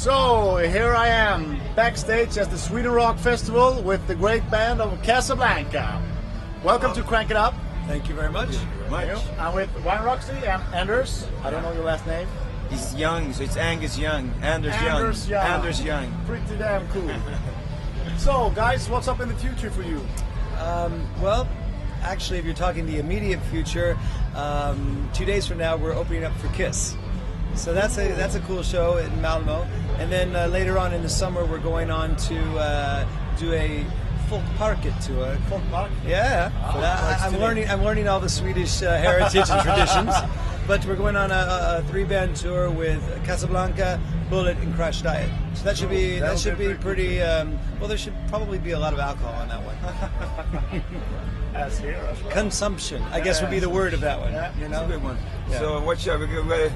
So here I am backstage at the Sweden Rock Festival with the great band of Casablanca. Welcome to Crank It Up. Thank you very much. Thank you. I'm with Ryan Roxie and Anders. I don't know your last name. He's young, so it's Angus Young. Anders, Anders Young. Young. Anders Young. Pretty damn cool. so, guys, what's up in the future for you? Um, well, actually, if you're talking the immediate future, um, two days from now we're opening up for Kiss. So that's a that's a cool show in Malmo, and then uh, later on in the summer we're going on to uh, do a folk parket tour. Folk park? Yeah, Uh, I, am learning. I'm learning all the Swedish uh, heritage and traditions. But we're going on a, a three band tour with Casablanca, Bullet, and Crash Diet. So that should be That'll that should be be pretty pretty. Um, well, there should probably be a lot of alcohol on that one. As here as well. Consumption, I guess, would be the word of that one. Yeah. You That's a know. good one. Yeah. So what shall we go?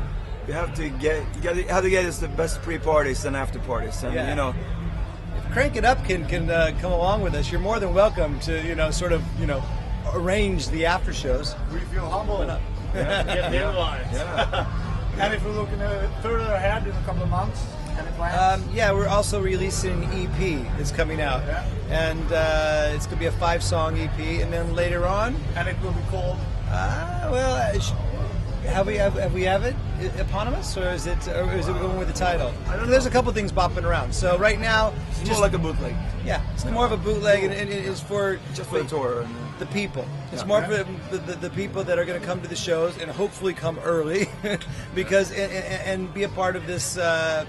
We, we have to get, you got to, how to get us the best pre-parties and after parties, and Yeah. you know, If Crank it up can can uh, come along with us. You're more than welcome to you know sort of you know arrange the after shows. We feel humble. Why yeah, Get the yeah. And if we're looking uh, further ahead in a couple of months, any? Um, yeah, we're also releasing EP that's coming out, Yeah. and uh, it's gonna be a five-song EP, and then later on, and it will be called uh, well, uh, sh- have we have, have we have it eponymous, or is it or is it going with the title? I don't There's a couple things bopping around. So right now, It's just more like a bootleg, yeah, it's more of a bootleg, and, it is for just for the tour. And, the people. It's Yeah. more for the, the, the people that are going to come to the shows and hopefully come early, because and, and, and be a part of this uh,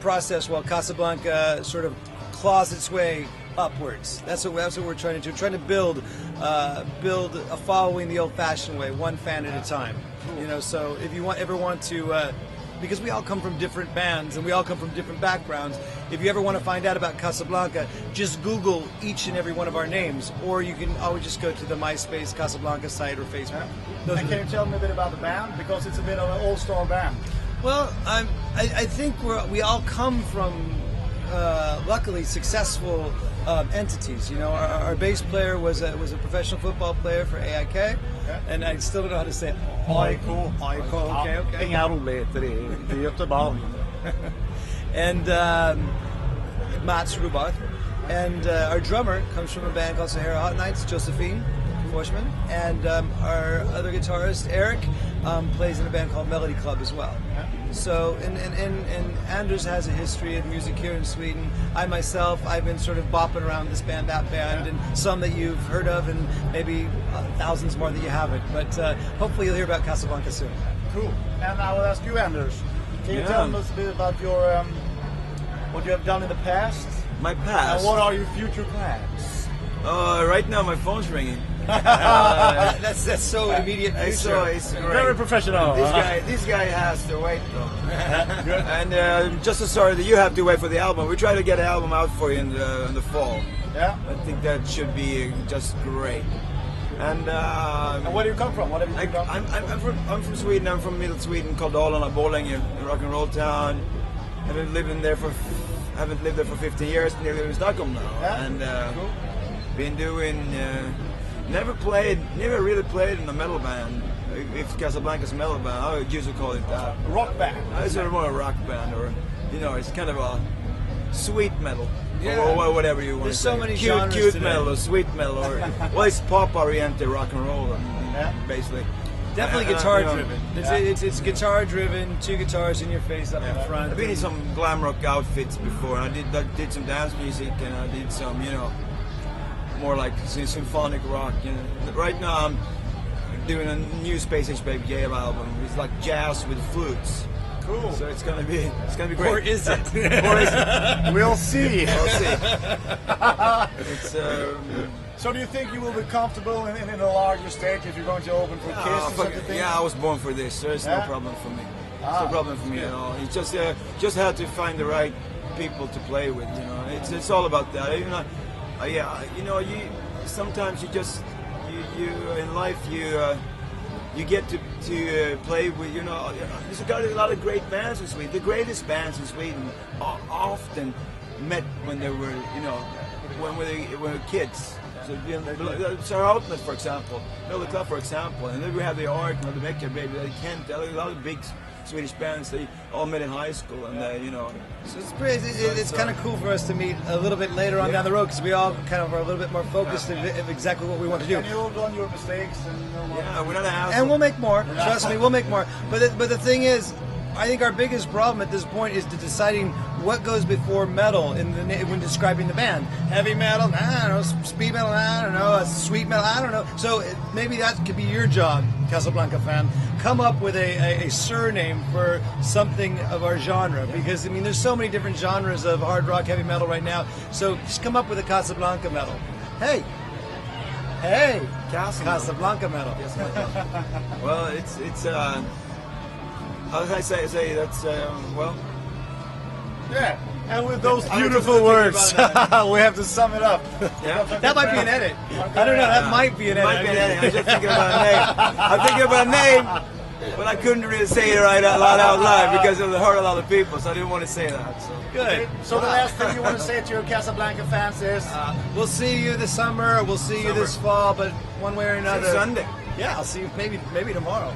process while Casablanca sort of claws its way upwards. That's what that's what we're trying to do. We're Trying to build uh, build a following the old-fashioned way, one fan at a time. You know, so if you want ever want to. Uh, because we all come from different bands and we all come from different backgrounds. If you ever want to find out about Casablanca, just Google each and every one of our names, or you can always just go to the MySpace Casablanca site or Facebook. Those and can you tell me a bit about the band? Because it's a bit of an all-star band. well, I'm, I, I think we're, we all come from, uh, luckily, successful um, entities. You know, our, our bass player was a, was a professional football player for AIK, Yeah. and I still don't know how to say it. AIK. AIK, okay, okay. Inga roligheter i, Göteborg. and um, Mats Rubarth. And uh, our drummer comes from a band called Sahara Hot Nights, Josephine Forsman. And um, our other guitarist, Eric, um, plays in a band called Melody Club as well. So, and, and, and, and Anders has a history of music here in Sweden. I myself, I've been sort of bopping around this band, that band, and some that you've heard of, and maybe uh, thousands more that you haven't. But uh, hopefully you'll hear about Casablanca soon. Cool. And I will ask you, Anders. Can you Yeah. tell us a bit about your um, what you have done in the past, my past. and what are your future plans? Uh, right now, my phone's ringing. that's that's so immediate future. It's, so, it's great. Very professional. This guy, this guy has to wait though. and uh, just a sorry that you have to wait for the album. We try to get an album out for you in the, in the fall. Yeah. I think that should be just great. And, uh, And where do you come from? What have you I, done? I'm, I'm, I'm, from, I'm from Sweden. I'm from middle Sweden, called Dalarna, Borlänge, a rock and roll town. I've been living there for, haven't lived there for 15 years. Nearly live in Stockholm now, Yeah. and uh, Cool. Been doing. Uh, never played, never really played in a metal band. If- Casablanca's a metal band, I would usually call it that. Rock band. It's sort of more a rock band, or you know, it's kind of a sweet metal, Yeah. or, or whatever you want There's so many cute, genres cute today. metal, or sweet metal, or well, it's pop-oriented rock and roll, Yeah. basically. Definitely Uh, uh, guitar know, driven. It's, Yeah. it's, it's guitar driven, two guitars in your face up in front. I've been in some glam rock outfits before. I did I did some dance music, and I did some, you know, more like symphonic rock. You know. Right now, I'm doing a new Space Age Baby Gale album. It's like jazz with flutes. Cool. So it's gonna be it's gonna be great. Or is it? or is it? We'll see. We'll see. it's um, So do you think you will be comfortable in, in, in a larger stage if you're going to open for Kiss ah, or something? yeah, I was born for this, so it's Yeah? no problem for me. It's Ah, no problem for me at all. It's just uh, just have to find the right people to play with. You know, it's it's all about that. You know, uh, yeah, you know, you sometimes you just you, you in life you. Uh, you get to, to uh, play with, you know, there's got a lot of great bands in Sweden. The greatest bands in Sweden are often met when they were, you know, when we were kids. So, you know, Sarah Outlet, for example, Miller Club, for example, and then we have the Ark, and the baby, the Kent, a lot of big Swedish bands. They all met in high school, and they, you know, So it's pretty, it, So it's it's, kind uh, of cool for us to meet a little bit later on Yeah. down the road because we all kind of are a little bit more focused of, of exactly what we want to do. And you will on your mistakes and you know yeah, we're not a house. And we'll make more. Trust me, we'll make more. But the, but the thing is, I think our biggest problem at this point is to deciding what goes before metal in the when describing the band. Heavy metal, I don't know. Speed metal, I don't know. Sweet metal, I don't know. So maybe that could be your job, Casablanca fan. Come up with a, a, a surname for something of our genre because I mean, there's so many different genres of hard rock, heavy metal right now. So just come up with a Casablanca metal. Hey, hey, Castle. Casablanca metal. Yes, well, it's it's. Uh, I say say that's um, well? Yeah. And with those beautiful words, we have to sum it up. Yeah. That might be an edit. I don't know. That might be an edit. might be an edit. I'm just thinking about a name. I'm thinking about a name, but I couldn't really say it right out loud out loud because it would hurt a lot of people, so I didn't want to say that. So. Good. So the last thing you want to say to your Casablanca fans is, Uh, we'll see you this summer. We'll see you this fall, but one way or another. Sunday. Yeah, I'll see you maybe maybe tomorrow.